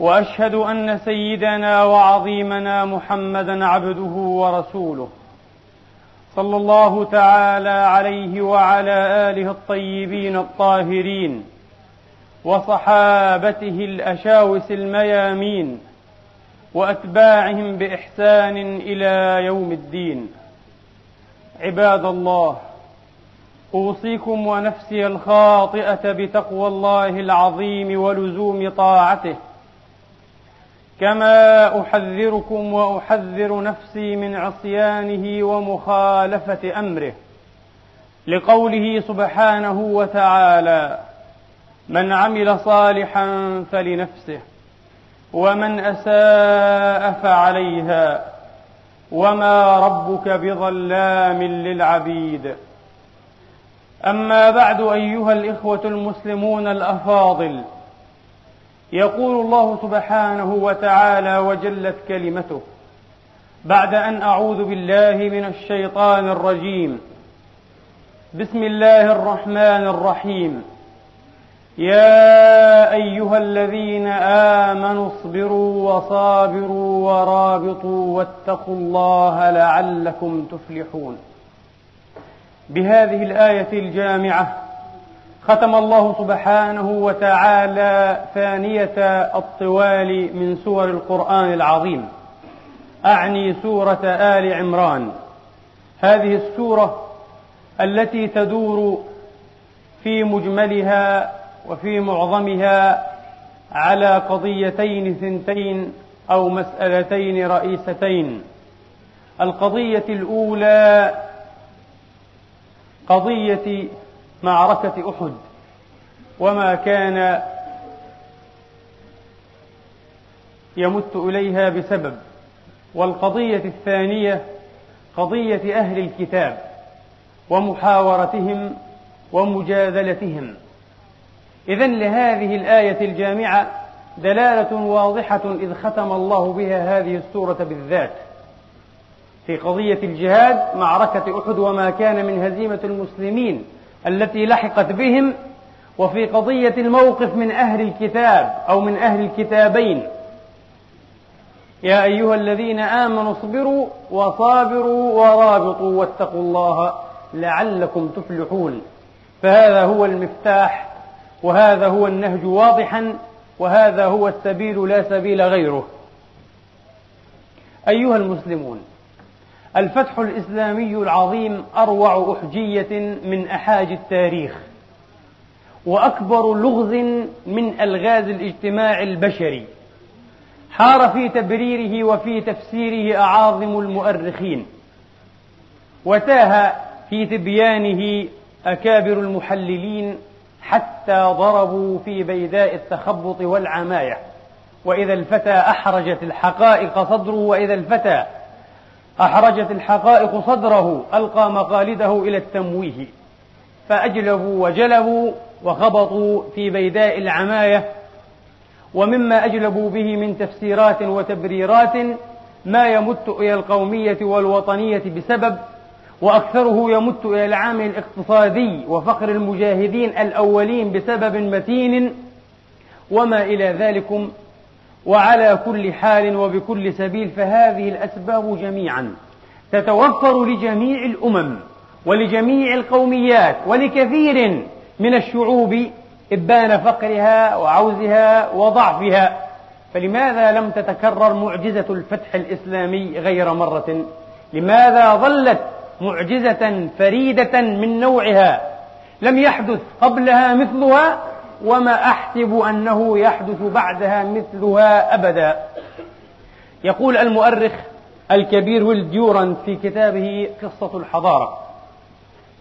وأشهد أن سيدنا وعظيمنا محمدا عبده ورسوله صلى الله تعالى عليه وعلى آله الطيبين الطاهرين وصحابته الأشاوس الميامين وأتباعهم بإحسان إلى يوم الدين. عباد الله أوصيكم ونفسي الخاطئة بتقوى الله العظيم ولزوم طاعته. كما احذركم واحذر نفسي من عصيانه ومخالفه امره لقوله سبحانه وتعالى من عمل صالحا فلنفسه ومن اساء فعليها وما ربك بظلام للعبيد اما بعد ايها الاخوه المسلمون الافاضل يقول الله سبحانه وتعالى وجلت كلمته. بعد أن أعوذ بالله من الشيطان الرجيم. بسم الله الرحمن الرحيم. يا أيها الذين آمنوا اصبروا وصابروا ورابطوا واتقوا الله لعلكم تفلحون. بهذه الآية الجامعة ختم الله سبحانه وتعالى ثانية الطوال من سور القرآن العظيم. أعني سورة آل عمران. هذه السورة التي تدور في مجملها وفي معظمها على قضيتين ثنتين أو مسألتين رئيستين. القضية الأولى قضية معركة أحد وما كان يمت إليها بسبب والقضية الثانية قضية أهل الكتاب ومحاورتهم ومجادلتهم. إذا لهذه الآية الجامعة دلالة واضحة إذ ختم الله بها هذه السورة بالذات. في قضية الجهاد معركة أحد وما كان من هزيمة المسلمين التي لحقت بهم وفي قضية الموقف من أهل الكتاب أو من أهل الكتابين. يا أيها الذين آمنوا اصبروا وصابروا ورابطوا واتقوا الله لعلكم تفلحون. فهذا هو المفتاح وهذا هو النهج واضحا وهذا هو السبيل لا سبيل غيره. أيها المسلمون الفتح الإسلامي العظيم أروع أحجية من أحاج التاريخ وأكبر لغز من ألغاز الاجتماع البشري. حار في تبريره وفي تفسيره أعاظم المؤرخين. وتاه في تبيانه أكابر المحللين حتى ضربوا في بيداء التخبط والعماية. وإذا الفتى أحرجت الحقائق صدره وإذا الفتى أحرجت الحقائق صدره ألقى مقالده إلى التمويه. فأجلبوا وجلبوا وخبطوا في بيداء العماية. ومما أجلبوا به من تفسيرات وتبريرات ما يمت إلى القومية والوطنية بسبب وأكثره يمت إلى العامل الاقتصادي وفقر المجاهدين الأولين بسبب متين وما إلى ذلكم وعلى كل حال وبكل سبيل فهذه الأسباب جميعا تتوفر لجميع الأمم ولجميع القوميات ولكثير من الشعوب إبان فقرها وعوزها وضعفها. فلماذا لم تتكرر معجزة الفتح الإسلامي غير مرة؟ لماذا ظلت معجزة فريدة من نوعها؟ لم يحدث قبلها مثلها؟ وما أحسب أنه يحدث بعدها مثلها أبدا. يقول المؤرخ الكبير ويل ديوران في كتابه قصة الحضارة.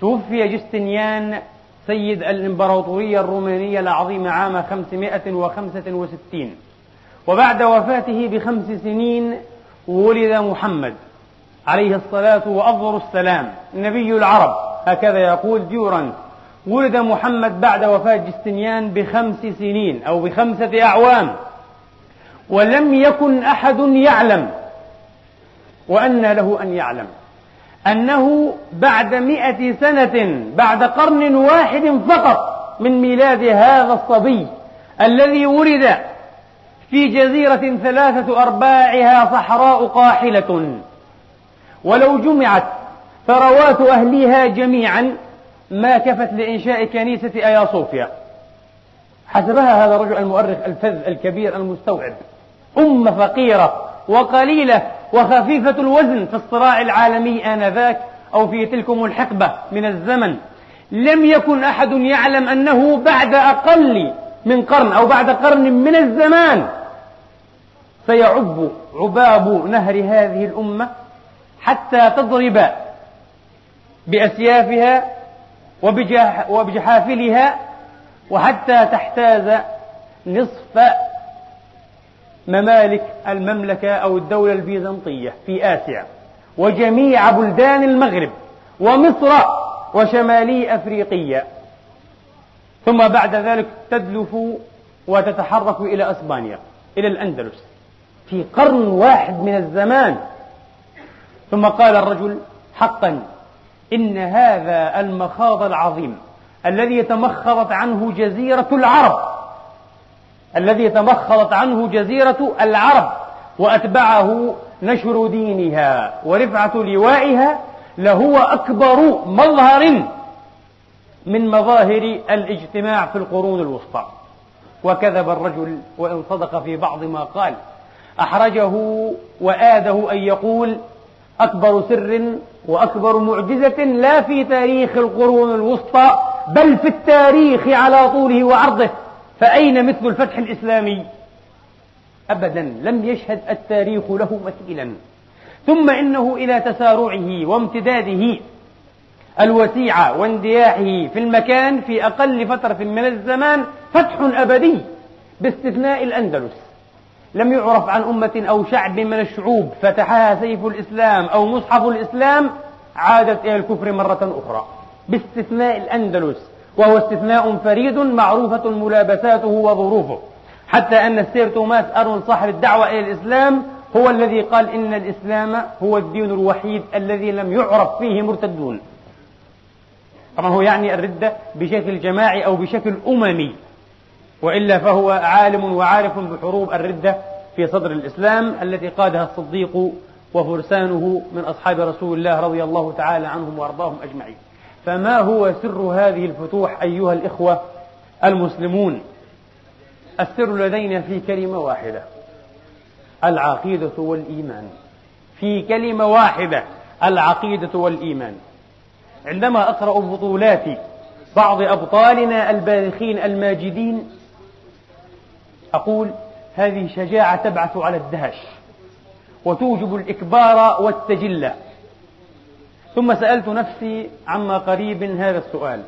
توفي جستنيان سيد الإمبراطورية الرومانية العظيمة عام 565 وبعد وفاته بخمس سنين ولد محمد عليه الصلاة وأفضل السلام نبي العرب. هكذا يقول ديوران ولد محمد بعد وفاة جستنيان بخمس سنين أو بخمسة أعوام ولم يكن أحد يعلم وأن له أن يعلم أنه بعد مئة سنة بعد قرن واحد فقط من ميلاد هذا الصبي الذي ولد في جزيرة ثلاثة أرباعها صحراء قاحلة. ولو جمعت ثروات أهلها جميعا ما كفت لإنشاء كنيسة آيا صوفيا. حسبها هذا الرجل المؤرخ الفذ الكبير المستوعب. أمة فقيرة وقليلة وخفيفة الوزن في الصراع العالمي آنذاك أو في تلكم الحقبة من الزمن. لم يكن أحد يعلم أنه بعد أقل من قرن أو بعد قرن من الزمان سيعب عباب نهر هذه الأمة حتى تضرب بأسيافها وبجحافلها وحتى تحتاز نصف ممالك المملكة أو الدولة البيزنطية في آسيا وجميع بلدان المغرب ومصر وشمالي أفريقيا. ثم بعد ذلك تدلف وتتحرك إلى أسبانيا إلى الأندلس في قرن واحد من الزمان. ثم قال الرجل حقا إن هذا المخاض العظيم الذي تمخضت عنه جزيرة العرب الذي تمخضت عنه جزيرة العرب وأتبعه نشر دينها ورفعة لوائها لهو أكبر مظهر من مظاهر الاجتماع في القرون الوسطى. وكذب الرجل وإن صدق في بعض ما قال أحرجه وآده أن يقول أكبر سر وأكبر معجزة لا في تاريخ القرون الوسطى بل في التاريخ على طوله وعرضه. فأين مثل الفتح الإسلامي؟ أبدا لم يشهد التاريخ له مثيلا. ثم إنه إلى تسارعه وامتداده الوسيع واندياحه في المكان في أقل فترة من الزمان فتح أبدي باستثناء الأندلس. لم يعرف عن أمة أو شعب من الشعوب فتحها سيف الإسلام أو مصحف الإسلام عادت إلى الكفر مرة أخرى باستثناء الأندلس وهو استثناء فريد معروفة ملابساته وظروفه حتى أن السير توماس أرون صاحب الدعوة إلى الإسلام هو الذي قال إن الإسلام هو الدين الوحيد الذي لم يعرف فيه مرتدون. طبعا هو يعني الردة بشكل جماعي أو بشكل أممي. وإلا فهو عالم وعارف بحروب الردة في صدر الإسلام التي قادها الصديق وفرسانه من أصحاب رسول الله رضي الله تعالى عنهم وأرضاهم أجمعين. فما هو سر هذه الفتوح أيها الإخوة المسلمون؟ السر لدينا في كلمة واحدة العقيدة والإيمان. في كلمة واحدة العقيدة والإيمان. عندما أقرأ بطولات بعض أبطالنا البارخين الماجدين أقول هذه شجاعة تبعث على الدهش وتوجب الإكبار والتجلة. ثم سألت نفسي عما قريب هذا السؤال.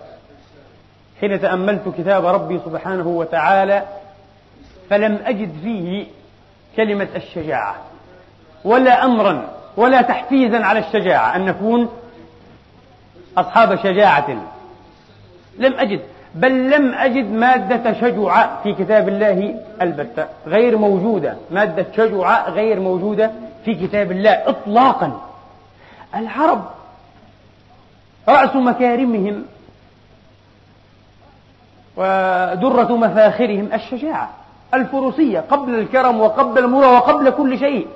حين تأملت كتاب ربي سبحانه وتعالى فلم أجد فيه كلمة الشجاعة ولا أمرا ولا تحفيزا على الشجاعة أن نكون أصحاب شجاعة. لم أجد. بل لم أجد مادة شجع في كتاب الله البتة غير موجودة. مادة شجع غير موجودة في كتاب الله إطلاقا. العرب رأس مكارمهم ودرة مفاخرهم الشجاعة الفروسية قبل الكرم وقبل المروءة وقبل كل شيء.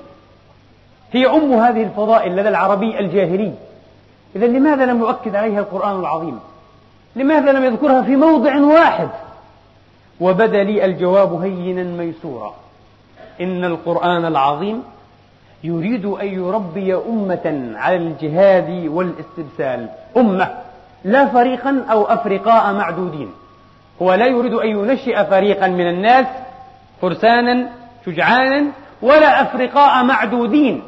هي أم هذه الفضائل لدى العربي الجاهلي. إذا لماذا لم يؤكد عليها القرآن العظيم؟ لماذا لم يذكرها في موضع واحد؟ وبدأ لي الجواب هينا ميسورا. إن القرآن العظيم يريد أن يربي أمة على الجهاد والاستبسال. أمة لا فريقا أو أفرقاء معدودين. هو لا يريد أن ينشئ فريقا من الناس فرسانا شجعانا ولا أفرقاء معدودين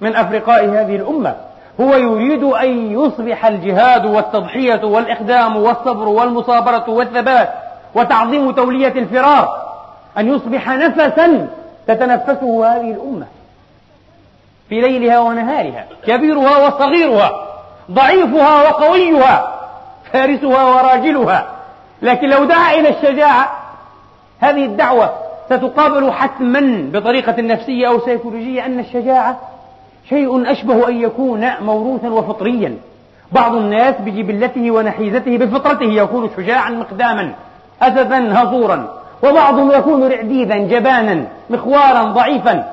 من أفرقاء هذه الأمة. هو يريد أن يصبح الجهاد والتضحية والإقدام والصبر والمصابرة والثبات وتعظيم تولية الفرار أن يصبح نفسا تتنفسه هذه الأمة في ليلها ونهارها كبيرها وصغيرها ضعيفها وقويها فارسها وراجلها. لكن لو دعا إلى الشجاعة هذه الدعوة ستقابل حتما بطريقة نفسية أو سيكولوجية أن الشجاعة شيء أشبه أن يكون موروثا وفطريا. بعض الناس بجبلته ونحيزته بفطرته يكون شجاعا مقداما أسدا هزورا وبعضهم يكون رعديدا جبانا مخوارا ضعيفا.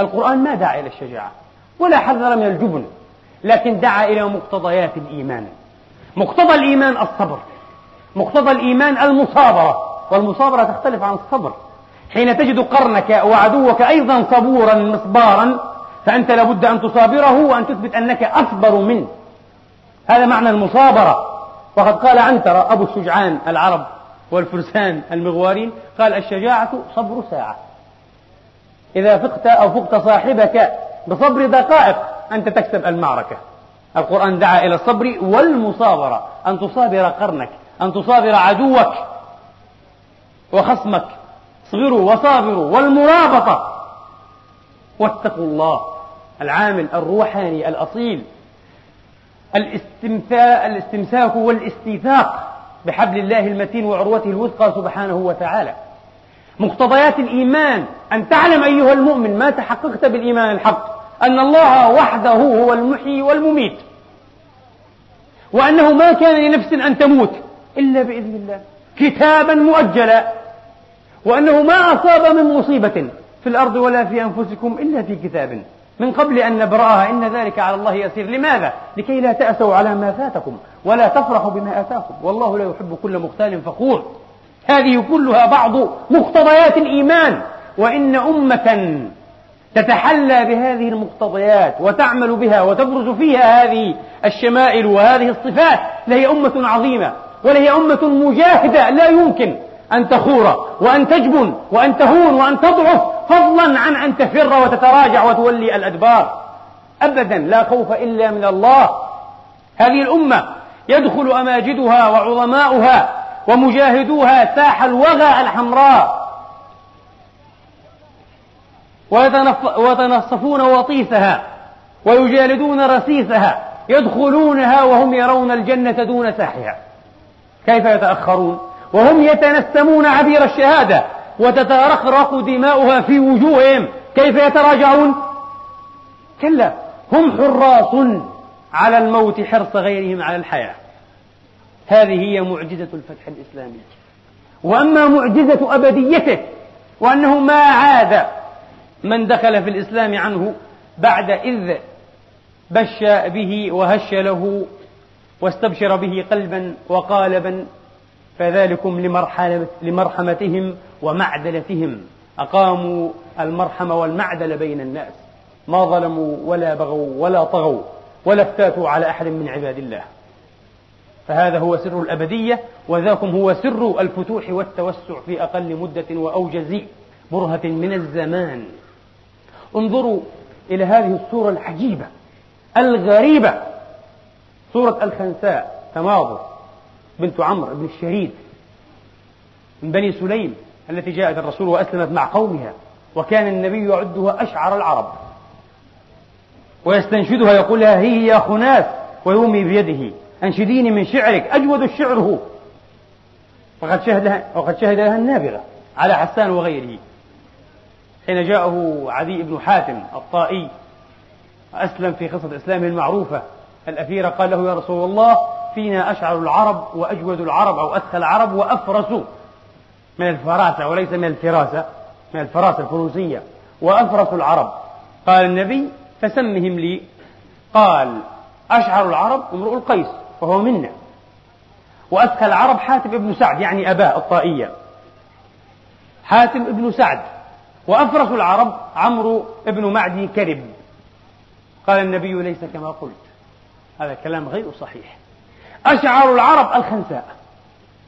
القرآن ما دعا إلى الشجاعة ولا حذر من الجبن لكن دعا إلى مقتضيات الإيمان. مقتضى الإيمان الصبر مقتضى الإيمان المصابرة والمصابرة تختلف عن الصبر. حين تجد قرنك وعدوك أيضا صبورا مصبارا فأنت لابد أن تصابره وأن تثبت أنك أصبر منه. هذا معنى المصابرة. وقد قال عنترة أبو الشجعان العرب والفرسان المغوارين قال الشجاعة صبر ساعة. إذا فقت أو فقت صاحبك بصبر دقائق أنت تكسب المعركة. القرآن دعا إلى الصبر والمصابرة أن تصابر قرنك أن تصابر عدوك وخصمك. اصبروا وصابروا والمرابطة. واتقوا الله العامل الروحاني الأصيل. الاستمساك والاستيثاق بحبل الله المتين وعروته الوثقى سبحانه وتعالى. مقتضيات الإيمان. أن تعلم أيها المؤمن ما تحققت بالإيمان الحق. أن الله وحده هو المحيي والمميت. وأنه ما كان لنفس أن تموت إلا بإذن الله. كتابا مؤجلا. وأنه ما أصاب من مصيبة في الأرض ولا في أنفسكم إلا في كتاب. من قبل أن نبرأها إن ذلك على الله يسير. لماذا؟ لكي لا تأسوا على ما فاتكم ولا تفرحوا بما آتاكم. والله لا يحب كل مختال فخور. هذه كلها بعض مقتضيات الإيمان. وإن أمة تتحلى بهذه المقتضيات وتعمل بها وتبرز فيها هذه الشمائل وهذه الصفات لهي أمة عظيمة ولهي أمة مجاهدة لا يمكن أن تخور وأن تجبن وأن تهون وأن تضعف فضلا عن أن تفر وتتراجع وتولي الأدبار. أبدا لا خوف إلا من الله. هذه الأمة يدخل أماجدها وعظماؤها ومجاهدوها ساح الوغى الحمراء. ويتنصفون وطيسها ويجالدون رسيسها يدخلونها وهم يرون الجنة دون ساحها. كيف يتأخرون؟ وهم يتنسمون عبير الشهادة وتترخرق دماؤها في وجوههم. كيف يتراجعون؟ كلا هم حراس على الموت حرص غيرهم على الحياة. هذه هي معجزة الفتح الإسلامي. وأما معجزة أبديته وأنه ما عاد من دخل في الإسلام عنه بعد إذ بش به وهش له واستبشر به قلبا وقالبا فذلكم لمرحمتهم ومعدلتهم. أقاموا المرحمة والمعدل بين الناس. ما ظلموا ولا بغوا ولا طغوا ولا افتاتوا على أحد من عباد الله. فهذا هو سر الأبدية وذاكم هو سر الفتوح والتوسع في أقل مدة وأوجز برهة من الزمان. انظروا إلى هذه الصورة العجيبة الغريبة. صورة الخنساء تماضر بنت عمرو بن الشهيد من بني سليم التي جاءت الرسول وأسلمت مع قومها وكان النبي يعدها أشعر العرب. ويستنشدها يقول لها هي يا خناس ويومي بيده أنشديني من شعرك أجود الشعر هو. وقد شهد لها وقد شهد لها النابغة على حسان وغيره. حين جاءه عدي بن حاتم الطائي أسلم في قصة إسلامه المعروفة الأثيرة قال له يا رسول الله فينا أشعر العرب وأجود العرب أو أسخى العرب وأفرس من الفراسة وليس من الفراسة من الفراسة الفروسية وأفرس العرب. قال النبي فسمهم لي. قال أشعر العرب امرؤ القيس وهو منا وأسخى العرب حاتم ابن سعد يعني أباه الطائية. حاتم ابن سعد. وأفرس العرب عمرو ابن معدي كرب. قال النبي ليس كما قلت. هذا كلام غير صحيح. أشعر العرب الخنساء.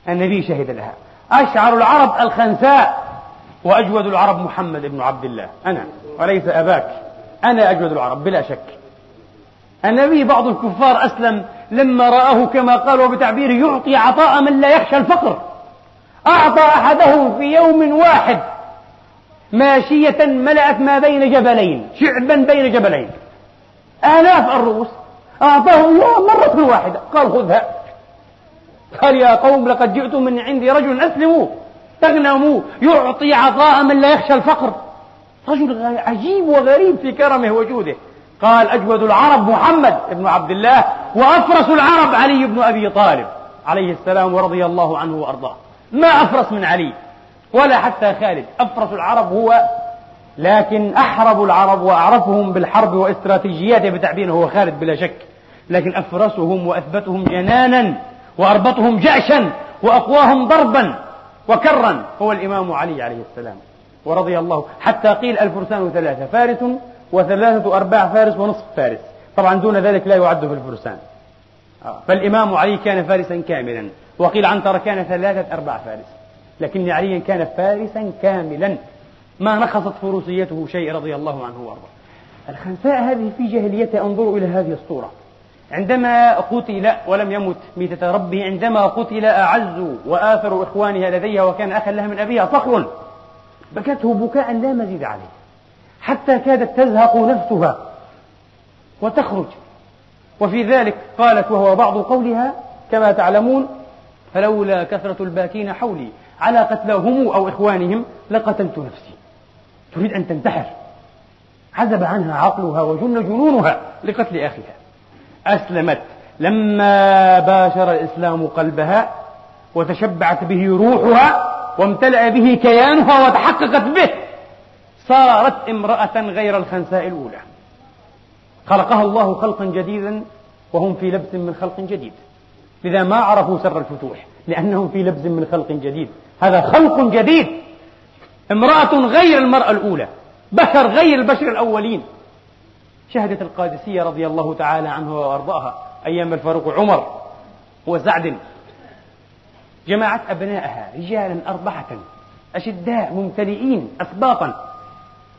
النبي شهد لها. أشعر العرب الخنساء. وأجود العرب محمد بن عبد الله. أنا. وليس أباك. أنا أجود العرب بلا شك. النبي بعض الكفار أسلم لما رآه كما قال وبتعبيره يعطي عطاء من لا يخشى الفقر. أعطى أحدهم في يوم واحد ماشية ملأت ما بين جبلين شعبا بين جبلين. آلاف الرؤوس. أعطاه الله مرة واحدة. قال خذها. قال يا قوم لقد جئتم من عندي رجل أسلموا. تغنموا. يعطي عطاء من لا يخشى الفقر. رجل عجيب وغريب في كرمه وجوده. قال أجود العرب محمد بن عبد الله وأفرس العرب علي بن أبي طالب. عليه السلام ورضي الله عنه وأرضاه. ما أفرس من علي. ولا حتى خالد. أفرس العرب هو لكن أحرب العرب وأعرفهم بالحرب واستراتيجياتها بتعبيره هو خالد بلا شك. لكن أفرسهم وأثبتهم جنانا وأربطهم جأشا وأقواهم ضربا وكرا. هو الإمام علي عليه السلام. ورضي الله حتى قيل الفرسان ثلاثة فارس وثلاثة أرباع فارس ونصف فارس. طبعا دون ذلك لا يعد في الفرسان. آه. فالإمام علي كان فارسا كاملا. وقيل عنتر كان ثلاثة أرباع فارس. لكن علي كان فارسا كاملا. ما نقصت فروسيته شيء رضي الله عنه وأرضاه. الخنساء هذه في جاهليته انظروا إلى هذه الصورة. عندما قتل ولم يمت ميتة ربه عندما قتل أعز وآثر إخوانها لديها وكان أخا لها من أبيها صخر بكته بكاء لا مزيد عليه. حتى كادت تزهق نفسها وتخرج. وفي ذلك قالت وهو بعض قولها كما تعلمون فلولا كثرة الباكين حولي على قتلاهم أو إخوانهم لقتلت نفسي. تريد أن تنتحر. عزب عنها عقلها وجن جنونها لقتل أخيها. أسلمت. لما باشر الإسلام قلبها وتشبعت به روحها وامتلأ به كيانها وتحققت به صارت امرأة غير الخنساء الأولى. خلقها الله خلقا جديدا وهم في لبس من خلق جديد. لذا ما عرفوا سر الفتوح لأنهم في لبس من خلق جديد. هذا خلق جديد. امرأة غير المرأة الأولى بشر غير البشر الأولين. شهدت القادسية رضي الله تعالى عنها وأرضاها أيام الفاروق عمر وسعد جمعت أبنائها رجالا أربعة أشداء ممتلئين أسباطا.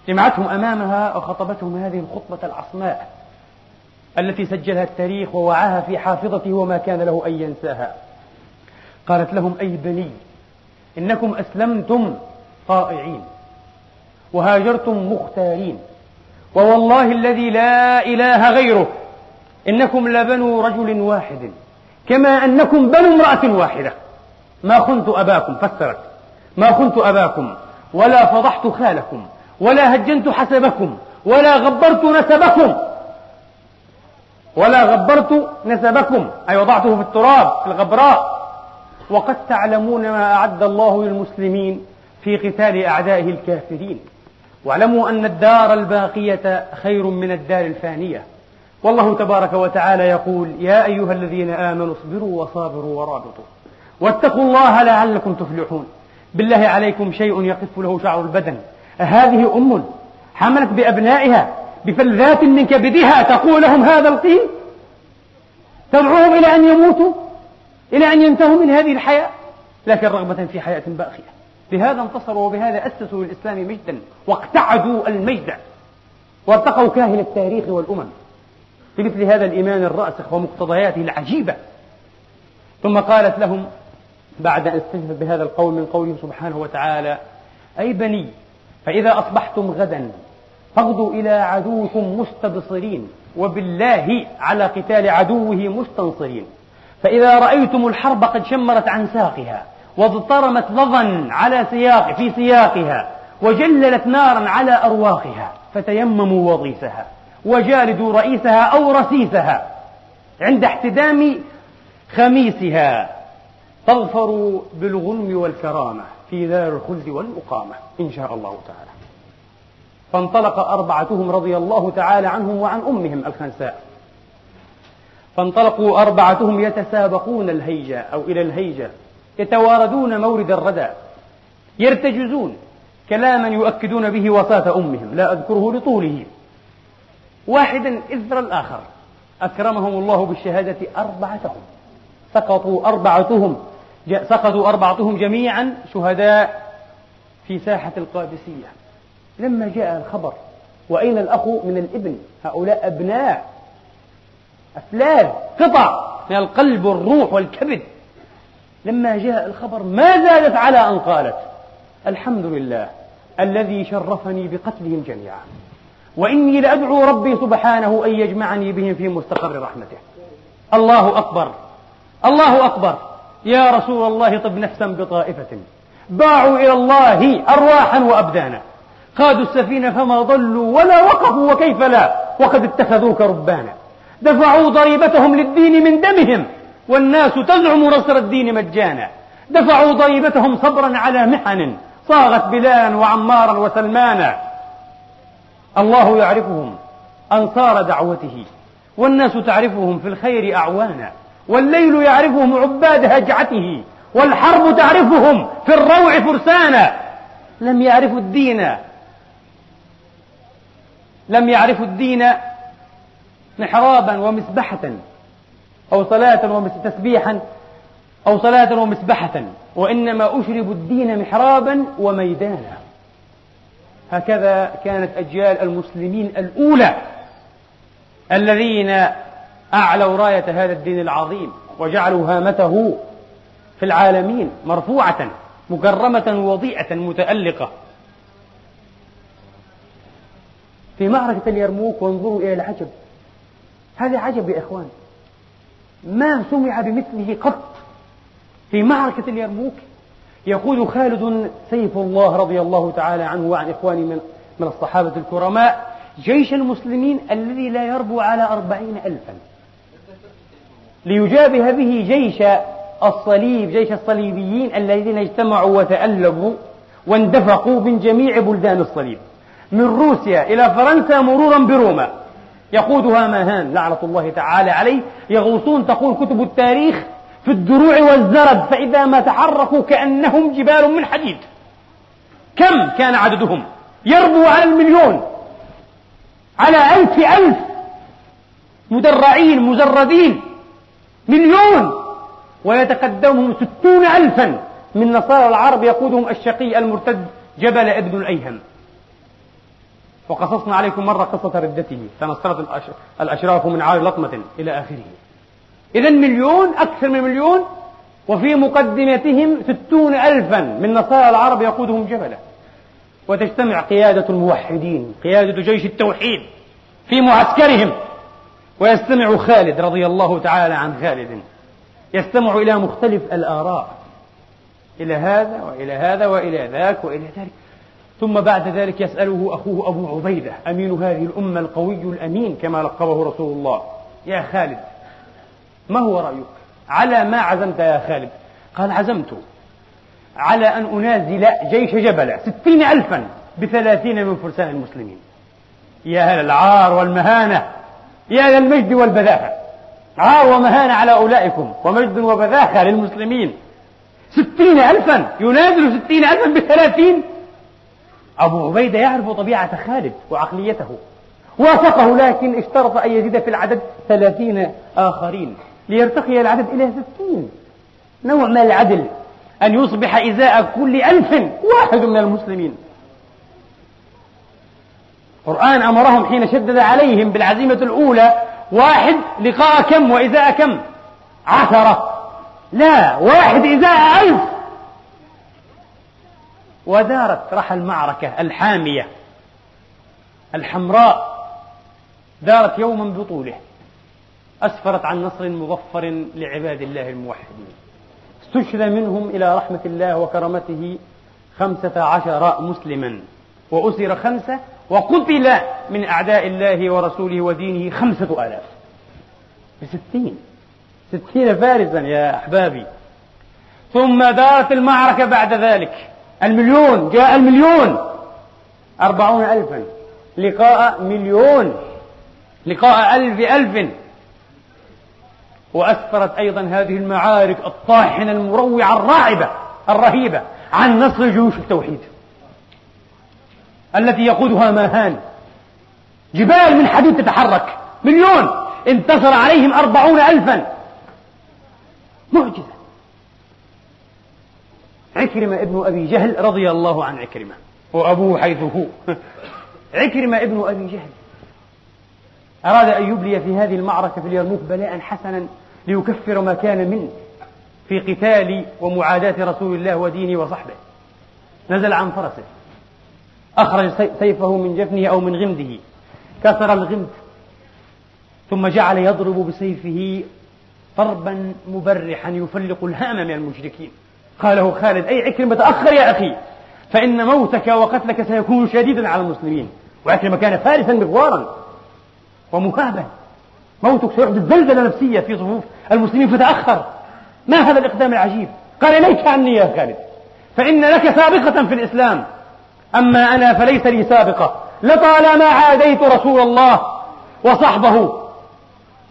جمعتهم أمامها وخطبتهم هذه الخطبة العصماء التي سجلها التاريخ ووعاها في حافظته وما كان له أن ينساها. قالت لهم أي بني إنكم أسلمتم طائعين وهاجرتم مختارين. ووالله الذي لا إله غيره إنكم لبنو رجل واحد كما أنكم بنو امرأة واحدة. ما خنت أباكم فسرت. ما خنت أباكم ولا فضحت خالكم ولا هجنت حسبكم ولا غبرت نسبكم. ولا غبرت نسبكم أي وضعته في التراب في الغبراء. وقد تعلمون ما أعد الله للمسلمين. في قتال أعدائه الكافرين. واعلموا أن الدار الباقية خير من الدار الفانية. والله تبارك وتعالى يقول يا أيها الذين آمنوا اصبروا وصابروا ورابطوا. واتقوا الله لعلكم تفلحون. بالله عليكم شيء يقف له شعر البدن. أهذه أم حملت بأبنائها بفلذات من كبدها تقول لهم هذا القيل؟ تدعوهم إلى أن يموتوا؟ إلى أن ينتهوا من هذه الحياة؟ لكن رغبة في حياة باقية. بهذا انتصروا وبهذا أسسوا للإسلام مجدا واقتعدوا المجد وارتقوا كاهل التاريخ والأمم بمثل هذا الإيمان الراسخ ومقتضياته العجيبة. ثم قالت لهم بعد أن استجبت بهذا القول من قوله سبحانه وتعالى أي بني فإذا أصبحتم غدا فاغدوا إلى عدوكم مستبصرين وبالله على قتال عدوه مستنصرين. فإذا رأيتم الحرب قد شمرت عن ساقها واضطرمت لظا على سياق في سياقها وجللت نارا على أرواقها فتيمموا وضيسها وجالدوا رئيسها أو رسيسها. عند احتدام خميسها تظفروا بالغنم والكرامة في دار الخلد والمقامة إن شاء الله تعالى. فانطلق أربعتهم رضي الله تعالى عنهم وعن أمهم الخنساء. فانطلقوا أربعتهم يتسابقون الهيجة أو إلى الهيجة. يتواردون مورد الردى يرتجزون كلاما يؤكدون به وفاة أمهم لا أذكره لطوله. واحدا إثر الآخر أكرمهم الله بالشهادة أربعتهم سقطوا أربعتهم سقطوا أربعتهم جميعا شهداء في ساحة القادسية. لما جاء الخبر وأين الأخ من الإبن؟ هؤلاء أبناء أفلاذ قطع من القلب والروح والكبد. لما جاء الخبر ما زادت على أن قالت الحمد لله الذي شرفني بقتلهم جميعا وإني لأدعو ربي سبحانه أن يجمعني بهم في مستقر رحمته. الله أكبر الله أكبر. يا رسول الله طب نفسا بطائفة. باعوا إلى الله أرواحا وأبدانا. قادوا السفينة فما ضلوا ولا وقفوا وكيف لا؟ وقد اتخذوك ربانا. دفعوا ضريبتهم للدين من دمهم. والناس تزعم نصر الدين مجانا. دفعوا ضريبتهم صبرا على محن. صاغت بلالا وعمارا وسلمانا. الله يعرفهم أنصار دعوته. والناس تعرفهم في الخير أعوانا. والليل يعرفهم عباد هجعته. والحرب تعرفهم في الروع فرسانا. لم يعرفوا الدين. لم يعرفوا الدين محرابا ومسبحة. أو صلاة وتسبيحا أو صلاة ومسبحة وإنما أشربوا الدين محرابا وميدانا. هكذا كانت أجيال المسلمين الأولى الذين أعلوا راية هذا الدين العظيم وجعلوا هامته في العالمين مرفوعة مكرمة وضيئة متألقة. في معركة اليرموك وانظروا إلى العجب. هذا عجب يا إخوان. ما سمع بمثله قط في معركة اليرموك. يقول خالد سيف الله رضي الله تعالى عنه وعن إخواني من, من الصحابة الكرماء جيش المسلمين الذي لا يربو على أربعين ألفا. ليجابه به جيش الصليب جيش الصليبيين الذين اجتمعوا وتألبوا واندفقوا من جميع بلدان الصليب. من روسيا إلى فرنسا مرورا بروما. يقودها ماهان لعنة الله تعالى عليه. يغوصون تقول كتب التاريخ في الدروع والزرد فإذا ما تحركوا كأنهم جبال من حديد. كم كان عددهم؟ يربو على المليون. على ألف ألف. مدرعين مزردين. مليون. ويتقدمهم ستون ألفا. من نصارى العرب يقودهم الشقي المرتد جبل ابن الأيهم. وقصصنا عليكم مرة قصة ردته. تنصرت الأشراف من عار لطمة إلى آخره. إذا مليون أكثر من مليون وفي مقدمتهم ستون ألفا من نصارى العرب يقودهم جبلا. وتجتمع قيادة الموحدين قيادة جيش التوحيد في معسكرهم. ويستمع خالد رضي الله تعالى عن خالد. يستمع إلى مختلف الآراء. إلى هذا وإلى هذا وإلى ذاك وإلى ذلك. ثم بعد ذلك يسأله أخوه أبو عبيدة أمين هذه الأمة القوي الأمين كما لقبه رسول الله. يا خالد ما هو رأيك؟ على ما عزمت يا خالد؟ قال عزمت على أن أنازل جيش جبلة ستين ألفا بثلاثين من فرسان المسلمين. يا هل العار والمهانة يا للمجد والبذاخة. عار ومهانة على أولئكم ومجد وبذاخة للمسلمين. ستين ألفا ينازل ستين ألفا بثلاثين أبو عبيدة يعرف طبيعة خالد وعقليته. وافقه لكن اشترط أن يزيد في العدد ثلاثين آخرين ليرتقي العدد إلى ستين. نوع من العدل أن يصبح إزاء كل ألف واحد من المسلمين. القرآن أمرهم حين شدد عليهم بالعزيمة الأولى واحد لقاء كم وإزاء كم؟ عشرة. لا واحد إزاء ألف. ودارت رحى المعركة الحامية الحمراء دارت يوما بطوله أسفرت عن نصر مظفر لعباد الله الموحدين. استشهد منهم إلى رحمة الله وكرمته خمسة عشر مسلما وأسر خمسة وقتل من أعداء الله ورسوله ودينه خمسة آلاف. بستين ستين فارسا يا أحبابي. ثم دارت المعركة بعد ذلك. المليون جاء المليون. أربعون ألفا. لقاء مليون. لقاء ألف ألف. وأسفرت أيضا هذه المعارك الطاحنة المروعة الراعبة الرهيبة عن نصر جيوش التوحيد. التي يقودها ماهان. جبال من حديد تتحرك. مليون. انتصر عليهم أربعون ألفا. معجزة. عكرمة ابن أبي جهل رضي الله عن عكرمة. وأبوه حيث هو. عكرمة ابن أبي جهل. أراد أن يبلي في هذه المعركة في اليرموك بلاء حسنا ليكفر ما كان منه في قتال ومعاداة رسول الله ودينه وصحبه. نزل عن فرسه. أخرج سيفه من جفنه أو من غمده. كسر الغمد. ثم جعل يضرب بسيفه ضربا مبرحا يفلق الهام من المشركين. قاله خالد أي عكرمة تأخر يا أخي. فإن موتك وقتلك سيكون شديدا على المسلمين. وعكرمة كان فارسا مغوارا ومهابا موتك سيحدث زلزلة نفسية في صفوف المسلمين فتأخر. ما هذا الإقدام العجيب؟ قال إليك عني يا خالد. فإن لك سابقة في الإسلام. أما أنا فليس لي سابقة. لطالما عاديت رسول الله وصحبه.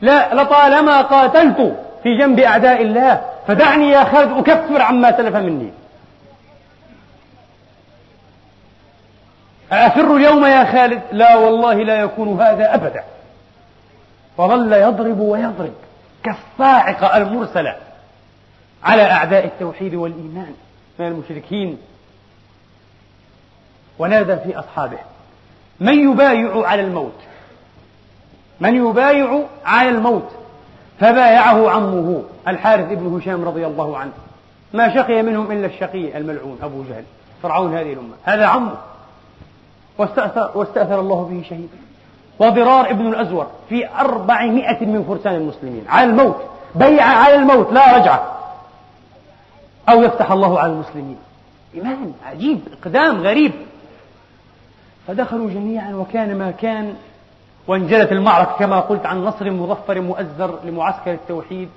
لا لطالما قاتلت في جنب أعداء الله. فدعني يا خالد أكفر عما سلف مني. أفر اليوم يا خالد؟ لا والله لا يكون هذا أبدا. وظل يضرب ويضرب كالصاعقة المرسلة على أعداء التوحيد والإيمان من المشركين. ونادى في أصحابه من يبايع على الموت؟ من يبايع على الموت؟ فبايعه عمه الحارث بن هشام رضي الله عنه. ما شقي منهم إلا الشقي الملعون أبو جهل. فرعون هذه الأمة. هذا عمه. واستأثر, واستأثر الله به شهيدا وضرار ابن الأزور في أربعمائة من فرسان المسلمين. على الموت. بيع على الموت. لا رجعة. أو يفتح الله على المسلمين. إيمان عجيب. إقدام غريب. فدخلوا جميعا وكان ما كان وانجلت المعركة كما قلت عن نصر مظفر مؤزر لمعسكر التوحيد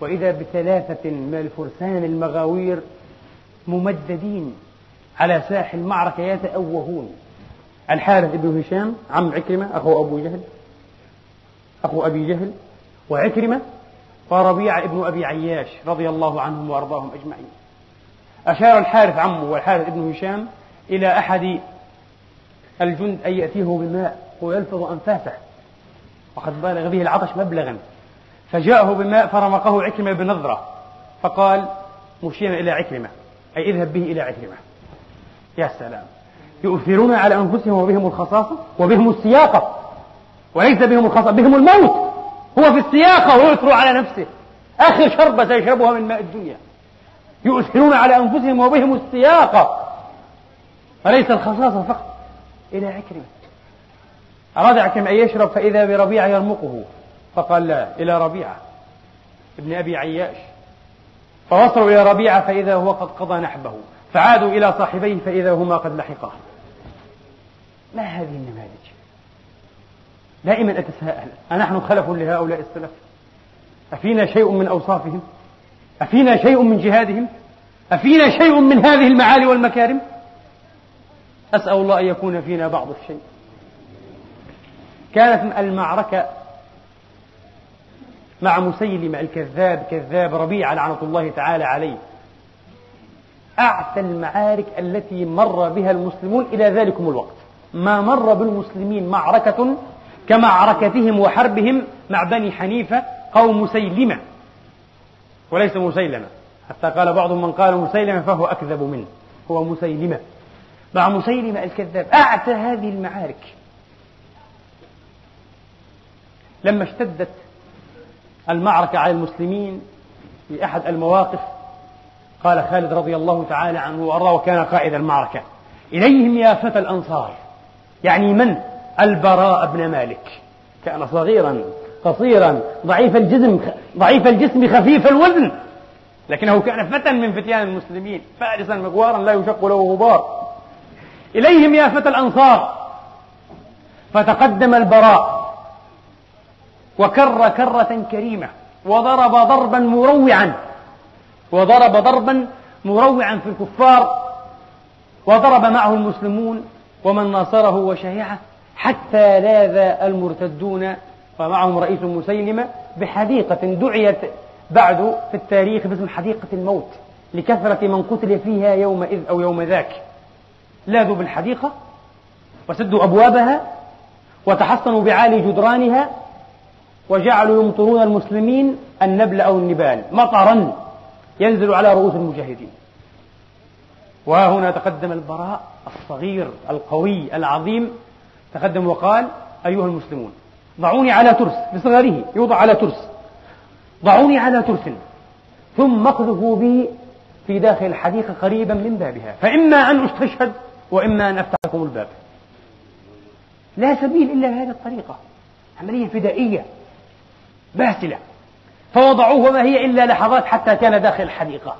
وإذا بثلاثة من الفرسان المغاوير ممددين على ساح المعركة يتأوهون. الحارث بن هشام عم عكرمة أخو أبو جهل أخو أبي جهل وعكرمة وربيعة ابن أبي عياش رضي الله عنهم وأرضاهم أجمعين. أشار الحارث عمه والحارث ابن هشام إلى أحد الجند أن يأتيه بماء ويلفظ أنفاسه وقد بالغ به العطش مبلغا. فجاءه بماء فرمقه عكرمة بنظرة فقال مشيرا إلى عكرمة. أي اذهب به إلى عكرمة. يا سلام. يؤثرون على أنفسهم وبهم الخصاصة وبهم السياقة. وليس بهم الخصاصة بهم الموت. هو في السياقة ويؤثر على نفسه. آخر شربة سيشربها من ماء الدنيا. يؤثرون على أنفسهم وبهم السياقة. وليس الخصاصة فقط. إلى عكرمة. عكرمة أن يشرب فإذا بربيعة يرمقه. فقال لا إلى ربيعة ابن أبي عياش. فوصلوا إلى ربيعة فإذا هو قد قضى نحبه. فعادوا إلى صاحبيه فإذا هما قد لحقاه ما هذه النماذج؟ دائما أتساءل. أنحن خلف لهؤلاء السلف؟ أفينا شيء من أوصافهم؟ أفينا شيء من جهادهم؟ أفينا شيء من هذه المعالي والمكارم؟ أسأل الله أن يكون فينا بعض الشيء. كانت المعركة مع مسيلمة الكذاب كذاب ربيعة لعنة الله تعالى عليه. أعتى المعارك التي مر بها المسلمون إلى ذلكم الوقت. ما مر بالمسلمين معركة كمعركتهم وحربهم مع بني حنيفة قوم مسيلمة. وليس مسيلمة. حتى قال بعض من قال مسيلمة فهو أكذب منه. هو مسيلمة. مع مسيلمة الكذاب. أعتى هذه المعارك. لما اشتدت المعركة على المسلمين في أحد المواقف قال خالد رضي الله تعالى عنه وأرضاه وكان قائد المعركة إليهم يا فتى الأنصار. يعني من؟ البراء بن مالك. كان صغيرا قصيرا ضعيف الجسم ضعيف الجسم خفيف الوزن لكنه كان فتى من فتيان المسلمين فارسا مغوارا لا يشق له غبار. إليهم يا فتى الأنصار. فتقدم البراء. وكر كرة كريمة وضرب ضربا مروعا وضرب ضربا مروعا في الكفار وضرب معه المسلمون ومن ناصره وشيعه حتى لاذ المرتدون ومعهم رئيس مسيلمة بحديقة دعيت بعد في التاريخ باسم حديقة الموت لكثرة من قتل فيها يومئذ أو يوم ذاك. لاذوا بالحديقة وسدوا أبوابها وتحصنوا بعالي جدرانها وجعلوا يمطرون المسلمين النبل أو النبال مطرا ينزل على رؤوس المجاهدين. وها هنا تقدم البراء الصغير القوي العظيم تقدم وقال أيها المسلمون ضعوني على ترس بصغره يوضع على ترس. ضعوني على ترس ثم اقذفوا بي في داخل الحديقة قريبا من بابها. فإما أن أستشهد وإما أن أفتح لكم الباب. لا سبيل إلا بهذه الطريقة عملية فدائية. باسلة فوضعوه وما هي إلا لحظات حتى كان داخل الحديقة.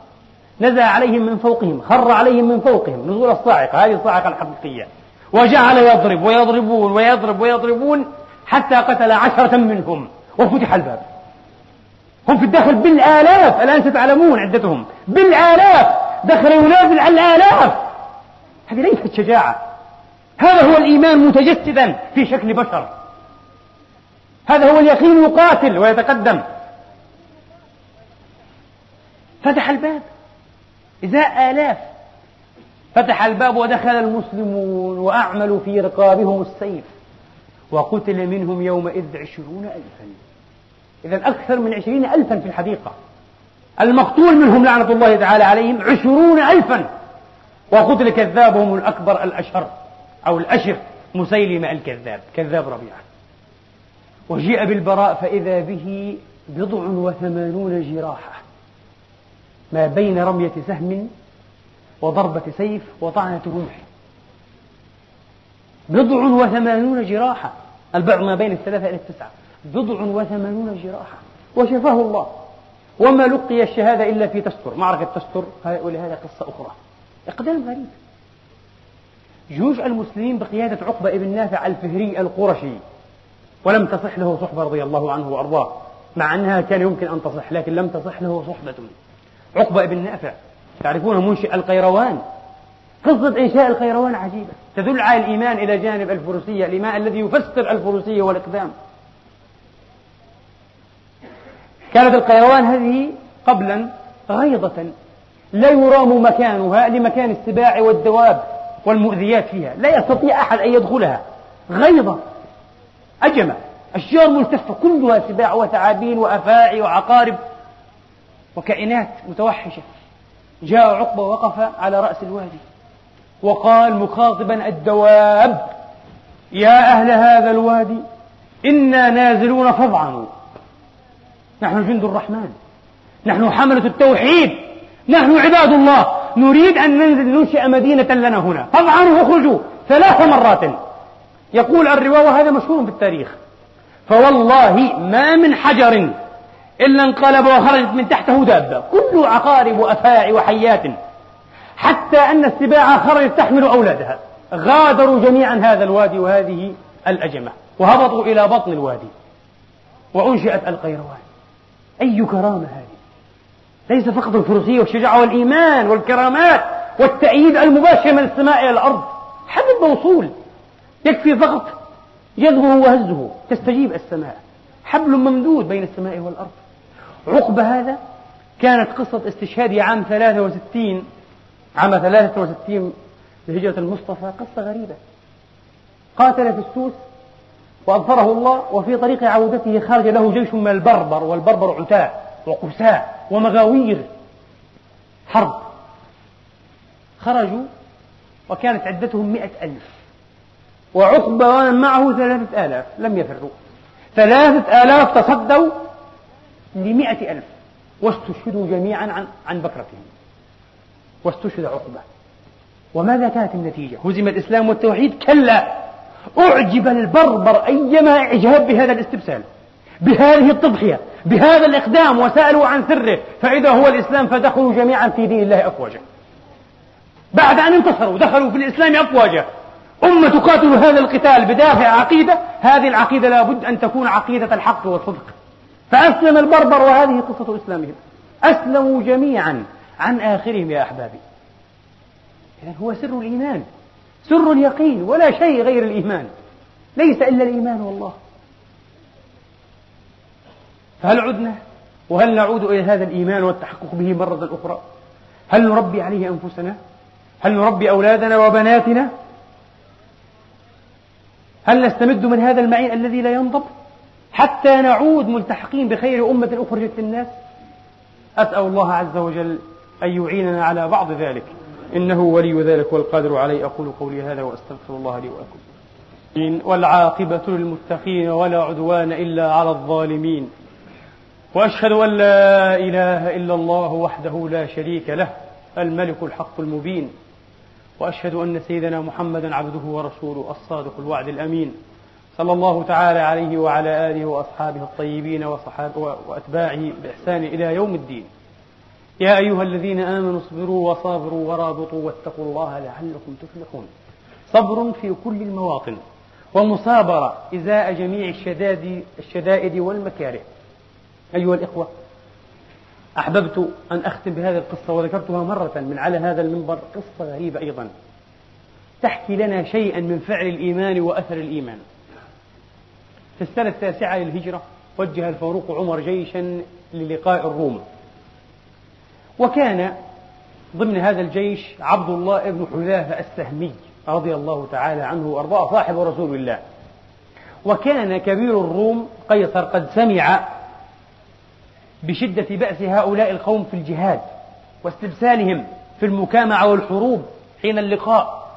نزل عليهم من فوقهم خر عليهم من فوقهم نزول الصاعقة هذه الصاعقة الحقيقية. وجعل يضرب ويضربون ويضرب ويضربون حتى قتل عشرة منهم وفتح الباب. هم في الداخل بالآلاف الآن ستعلمون عدتهم. بالآلاف دخل ينازل على الآلاف. هذه ليست شجاعة. هذا هو الإيمان متجسدا في شكل بشر. هذا هو اليقين يقاتل ويتقدم. فتح الباب. إزاء آلاف. فتح الباب ودخل المسلمون وأعملوا في رقابهم السيف. وقتل منهم يومئذ عشرون ألفا. إذا أكثر من عشرين ألفا في الحديقة. المقتول منهم لعنة الله تعالى عليهم عشرون ألفا. وقتل كذابهم الأكبر الأشهر أو الأشر مسيلمة الكذاب كذاب ربيعة. وجيء بالبراء فإذا به بضع وثمانون جراحة. ما بين رمية سهم وضربة سيف وطعنة رمح. بضع وثمانون جراحة. البعض ما بين الثلاثة إلى التسعة. بضع وثمانون جراحة. وشفاه الله. وما لقي الشهادة إلا في تستر. معركة تستر. ولهذا قصة أخرى. إقدام غريب. جيوش المسلمين بقيادة عقبة بن نافع الفهري القرشي. ولم تصح له صحبة رضي الله عنه وأرضاه. مع أنها كان يمكن أن تصح لكن لم تصح له صحبة. عقبة بن نافع تعرفون منشئ القيروان؟ قصة إنشاء القيروان عجيبة. تدل على الإيمان إلى جانب الفروسية الإيمان الذي يفسر الفروسية والإقدام. كانت القيروان هذه قبلا غيضة لا يرام مكانها لمكان السباع والدواب والمؤذيات فيها. لا يستطيع أحد أن يدخلها. غيضة أجمة أشجار ملتفة كلها سباع وثعابين وأفاعي وعقارب وكائنات متوحشة. جاء عقبة وقف على رأس الوادي وقال مخاطبا الدواب يا أهل هذا الوادي إنا نازلون فاضعنوا نحن جند الرحمن. نحن حملة التوحيد. نحن عباد الله. نريد أن ننزل ننشئ مدينة لنا هنا. فاضعنوا واخرجوا ثلاث مرات. يقول الرواية وهذا مشهور في التاريخ. فوالله ما من حجر إلا انقلب وخرجت من تحته دابة. كل عقارب وأفاعي وحيات. حتى أن السباع خرجت تحمل أولادها. غادروا جميعا هذا الوادي وهذه الأجمة. وهبطوا إلى بطن الوادي. وأنشئت القيروان. أي كرامة هذه؟ ليس فقط الفروسية والشجاعة والإيمان والكرامات والتأييد المباشر من السماء إلى الأرض. حبل موصول. يكفي فقط جذبه وهزه تستجيب السماء. حبل ممدود بين السماء والأرض. عقب هذا كانت قصة استشهاده عام 63 عام 63 لهجرة المصطفى قصة غريبة. قاتل في السوس وأظفره الله وفي طريق عودته خرج له جيش من البربر والبربر عتاة وقساء ومغاوير حرب. خرجوا وكانت عدتهم مئة ألف. وعقبة ومن معه ثلاثة آلاف لم يفروا ثلاثة آلاف تصدوا لمئة ألف. واستشهدوا جميعا عن, عن بكرتهم. واستشهد عقبة. وماذا كانت النتيجة؟ هزم الإسلام والتوحيد؟ كلا. أعجب البربر أيما إعجاب بهذا الاستبسال. بهذه التضحية بهذا الإقدام وسألوا عن سره فإذا هو الإسلام فدخلوا جميعا في دين الله أفواجا. بعد أن انتصروا دخلوا في الإسلام أفواجا. أمة تقاتل هذا القتال بدافع عقيدة هذه العقيدة لابد أن تكون عقيدة الحق والصدق. فأسلم البربر وهذه قصة إسلامهم. أسلموا جميعا عن آخرهم يا أحبابي. إذن هو سر الإيمان سر اليقين ولا شيء غير الإيمان. ليس إلا الإيمان والله. فهل عدنا؟ وهل نعود إلى هذا الإيمان والتحقق به مرة أخرى؟ هل نربي عليه أنفسنا؟ هل نربي أولادنا وبناتنا؟ هل نستمد من هذا المعين الذي لا ينضب؟ حتى نعود ملتحقين بخير أمة أخرجت للناس. أسأل الله عز وجل أن يعيننا على بعض ذلك. إنه ولي ذلك والقادر عليه. أقول قولي هذا وأستغفر الله لي ولكم. والعاقبة للمتقين ولا عدوان إلا على الظالمين. وأشهد أن لا إله إلا الله وحده لا شريك له. الملك الحق المبين. وأشهد أن سيدنا محمدا عبده ورسوله الصادق الوعد الأمين صلى الله تعالى عليه وعلى آله وأصحابه الطيبين وأتباعه بإحسان إلى يوم الدين. يا أيها الذين آمنوا اصبروا وصابروا ورابطوا واتقوا الله لعلكم تفلحون. صبر في كل المواطن ومصابره إزاء جميع الشدائد الشدائد والمكاره. أيها الإخوة أحببت أن أختم بهذه القصة وذكرتها مرة من على هذا المنبر قصة غريبة أيضا. تحكي لنا شيئا من فعل الإيمان وأثر الإيمان. في السنة التاسعة للهجرة وجه الفاروق عمر جيشا للقاء الروم. وكان ضمن هذا الجيش عبد الله بن حذافة السهمي رضي الله تعالى عنه وأرضاه صاحب رسول الله. وكان كبير الروم قيصر قد سمع بشدة بأس هؤلاء القوم في الجهاد واستبسالهم في المكامعة والحروب حين اللقاء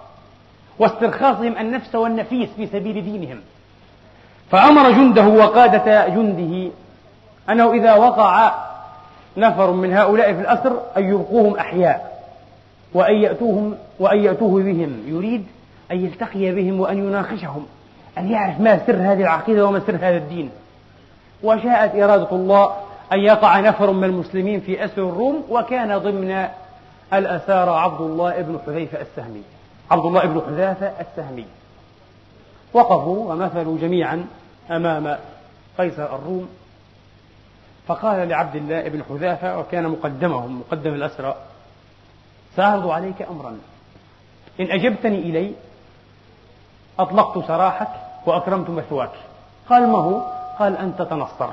واسترخاصهم النفس والنفيس في سبيل دينهم. فأمر جنده وقادة جنده أنه إذا وقع نفر من هؤلاء في الأسر أن يبقوهم أحياء وأن يأتوهم وأن يأتوه بهم. يريد أن يلتقي بهم وأن يناقشهم أن يعرف ما سر هذه العقيدة وما سر هذا الدين. وشاءت إرادة الله أن يقع نفر من المسلمين في أسر الروم وكان ضمن الأسارى عبد الله بن حذيفة السهمي. عبد الله بن حذافة السهمي. وقفوا ومثلوا جميعا أمام قيصر الروم. فقال لعبد الله بن حذافة وكان مقدمهم مقدم الأسرى سأعرض عليك أمرا. إن أجبتني إلي أطلقت سراحك وأكرمت مثواك. قال ما هو؟ قال أن تتنصر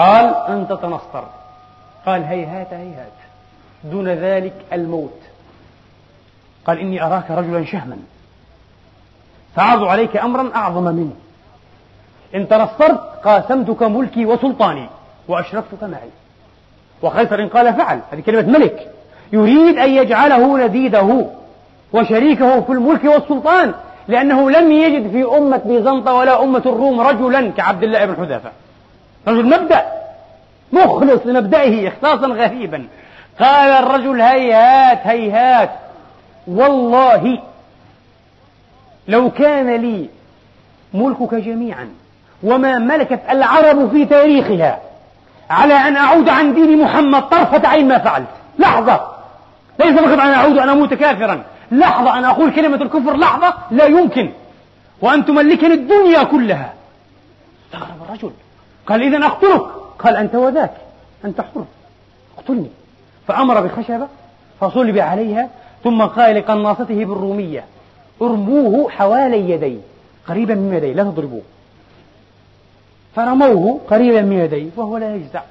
قال أن تتنصر قال هيهات هيهات دون ذلك الموت. قال إني أراك رجلا شهما. سأعرض عليك أمرا أعظم منه. إن تنصرت قاسمتك ملكي وسلطاني وأشرفتك معي. وقيصر قال فعل هذه كلمة ملك. يريد أن يجعله نديده وشريكه في الملك والسلطان لأنه لم يجد في أمة بيزنطة ولا أمة الروم رجلا كعبد الله بن حذافة رجل مبدأ مخلص لمبدئه إخلاصا غريبا. قال الرجل هيهات هيهات. والله لو كان لي ملكك جميعا وما ملكت العرب في تاريخها على أن أعود عن دين محمد طرفة عين ما فعلت. لحظة. ليس فقط أن أعود أن أموت كافرا. لحظة. أن أقول كلمة الكفر لحظة. لا يمكن. وأن تملكني الدنيا كلها. استغرب الرجل. قال إذا أقتلك. قال أنت وذاك. أنت حر. اقتلني. فأمر بخشبة فصلب عليها ثم قال لقناصته بالرومية ارموه حوالي يدي قريبا من يدي لا تضربوه. فرموه قريبا من يدي وهو لا يجزع.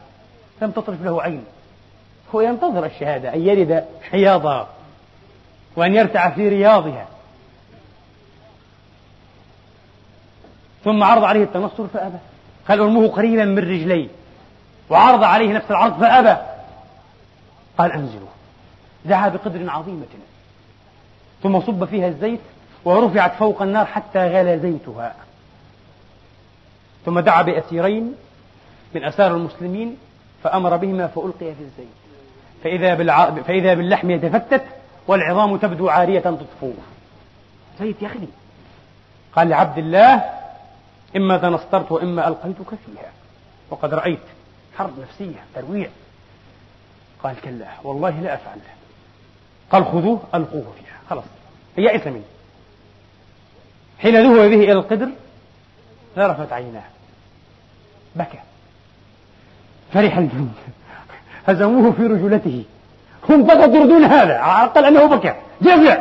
لم تطرف له عين. هو ينتظر الشهادة أن يرد حياضها وأن يرتع في رياضها. ثم عرض عليه التنصر فأبى. قال ارموه قريبا من رجليه وعرض عليه نفس العرض فأبى. قال أنزلوه. دعا بقدر عظيمة. ثم صب فيها الزيت ورفعت فوق النار حتى غلى زيتها. ثم دعا بأسيرين من أسار المسلمين فأمر بهما فألقي في الزيت. فإذا, بالع... فإذا باللحم يتفتت والعظام تبدو عارية تطفو. زيت يغلي قال لعبد الله إما تنصرت وإما ألقيتك فيها. وقد رأيت حرب نفسية ترويع. قال كلا والله لا أفعل. قال خذوه ألقوه فيها. خلاص. يئس منه حين ذهب به إلى القدر ذرفت عيناه. بكى. فرح الجند. هزموه في رجلته. هم فقط يريدون هذا عقل أنه بكى. جزع.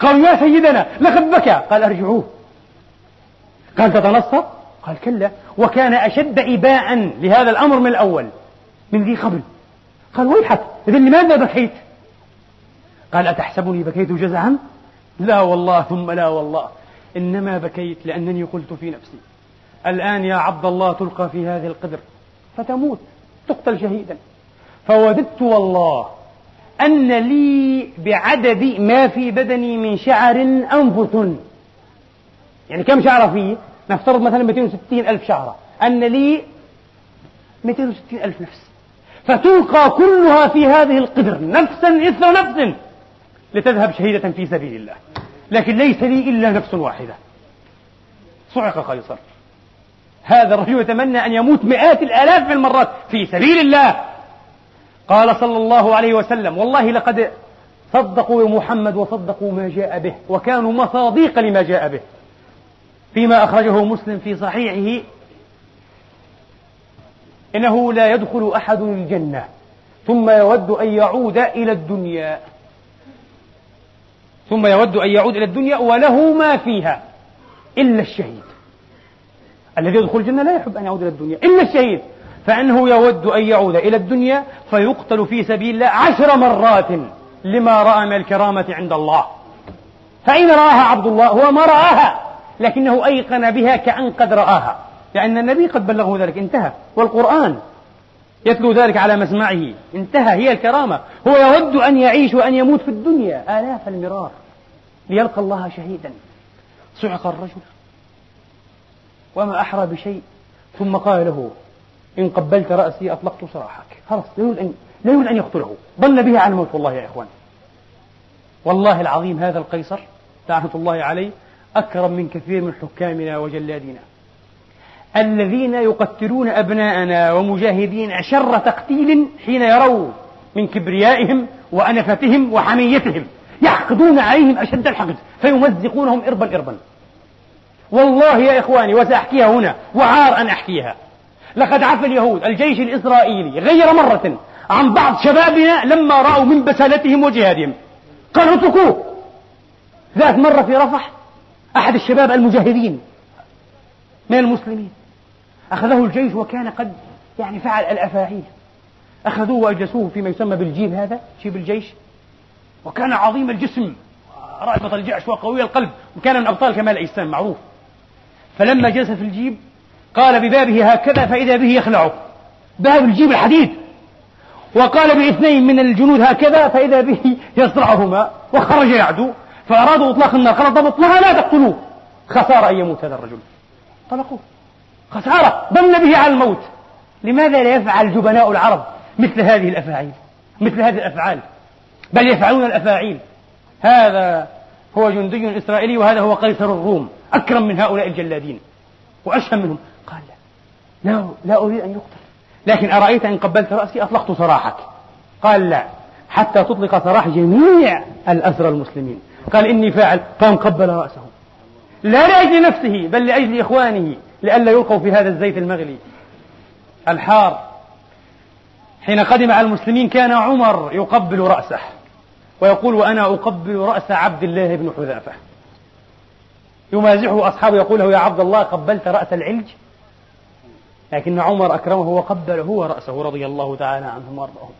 قالوا يا سيدنا لقد بكى. قال أرجعوه. قال تتنصر قال كلا. وكان أشد إباء لهذا الأمر من الأول من ذي قبل. قال ويحك إذا لماذا بكيت؟ قال أتحسبني بكيت جزعا؟ لا والله ثم لا والله. إنما بكيت لأنني قلت في نفسي الآن يا عبد الله تلقى في هذه القدر فتموت تقتل شهيدا. فوددت والله أن لي بعدد ما في بدني من شعر أنفس. يعني كم شعرة فيه؟ نفترض مثلا 260 ألف شعرة. أن لي 260 ألف نفس. فتلقى كلها في هذه القدر نفسا إثر نفس لتذهب شهيدة في سبيل الله. لكن ليس لي إلا نفس واحدة. صعق قيصر. هذا الرجل يتمنى أن يموت مئات الآلاف من المرات في سبيل الله. قال صلى الله عليه وسلم والله لقد صدقوا محمد وصدقوا ما جاء به وكانوا مصاديق لما جاء به. فيما أخرجه مسلم في صحيحه إنه لا يدخل أحد الجنة ثم يود أن يعود إلى الدنيا. ثم يود أن يعود إلى الدنيا وله ما فيها إلا الشهيد. الذي يدخل الجنة لا يحب أن يعود إلى الدنيا إلا الشهيد. فإنه يود أن يعود إلى الدنيا فيقتل في سبيل الله عشر مرات لما رأى من الكرامة عند الله. فأين رآها عبد الله هو ما رآها. لكنه أيقن بها كأن قد رآها لأن النبي قد بلغه ذلك انتهى والقرآن يتلو ذلك على مسمعه انتهى هي الكرامة. هو يود أن يعيش وأن يموت في الدنيا. آلاف المرار. ليلقى الله شهيدا. صعق الرجل. وما أحرى بشيء. ثم قال له إن قبلت رأسي أطلقت سراحك خلاص لا يريد أن لا يريد أن يقتله. ظن به على الموت والله يا إخوان. والله العظيم هذا القيصر لعنة الله عليه أكرم من كثير من حكامنا وجلادنا. الذين يقتلون أبناءنا ومجاهدين شر تقتيل حين يروا من كبريائهم وأنفتهم وحميتهم يحقدون عليهم أشد الحقد فيمزقونهم إربا إربا. والله يا إخواني وسأحكيها هنا وعار أن أحكيها. لقد عفى اليهود الجيش الإسرائيلي غير مرة عن بعض شبابنا لما رأوا من بسالتهم وجهادهم. قالوا اتركوه ذات مرة في رفح أحد الشباب المجاهدين من المسلمين. أخذه الجيش وكان قد يعني فعل الأفاعيل. أخذوه وأجلسوه فيما يسمى بالجيب هذا جيب الجيش. وكان عظيم الجسم رائبة الجأش وقوي القلب وكان من أبطال كمال الأجسام معروف. فلما جلس في الجيب قال ببابه هكذا فإذا به يخلعه. باب الجيب الحديد. وقال باثنين من الجنود هكذا فإذا به يصرعهما وخرج يعدو. فأرادوا إطلاق النار قال ضبط لا لا تقتلوه. خسارة أن يموت هذا الرجل. طلقوه. خسارة. ظن به على الموت. لماذا لا يفعل جبناء العرب مثل هذه الأفاعيل؟ مثل هذه الأفعال. بل يفعلون الأفاعيل. هذا هو جندي إسرائيلي وهذا هو قيصر الروم. أكرم من هؤلاء الجلادين. وأشهم منهم. قال لا. لا, لا أريد أن يقتل. لكن أرأيت إن قبلت رأسي؟ أطلقت سراحك. قال لا. حتى تطلق سراح جميع الأسرى المسلمين. قال إني فاعل قام قبل رأسه لا لأجل نفسه بل لأجل إخوانه لئلا يلقوا في هذا الزيت المغلي. الحار. حين قدم على المسلمين كان عمر يقبل رأسه ويقول وأنا أقبل رأس عبد الله بن حذافة. يمازحه أصحابه يقول له يا عبد الله قبلت رأس العلج؟ لكن عمر أكرمه وقبل هو رأسه رضي الله تعالى عنهم وأرضاهم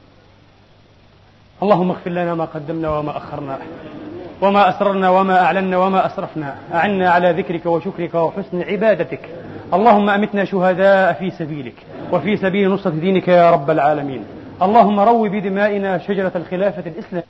اللهم اغفر لنا ما قدمنا وما أخرنا. وما أسررنا وما أعلنا وما أسرفنا. أعنا على ذكرك وشكرك وحسن عبادتك. اللهم أمتنا شهداء في سبيلك وفي سبيل نصرة دينك يا رب العالمين. اللهم روي بدمائنا شجرة الخلافة الإسلام.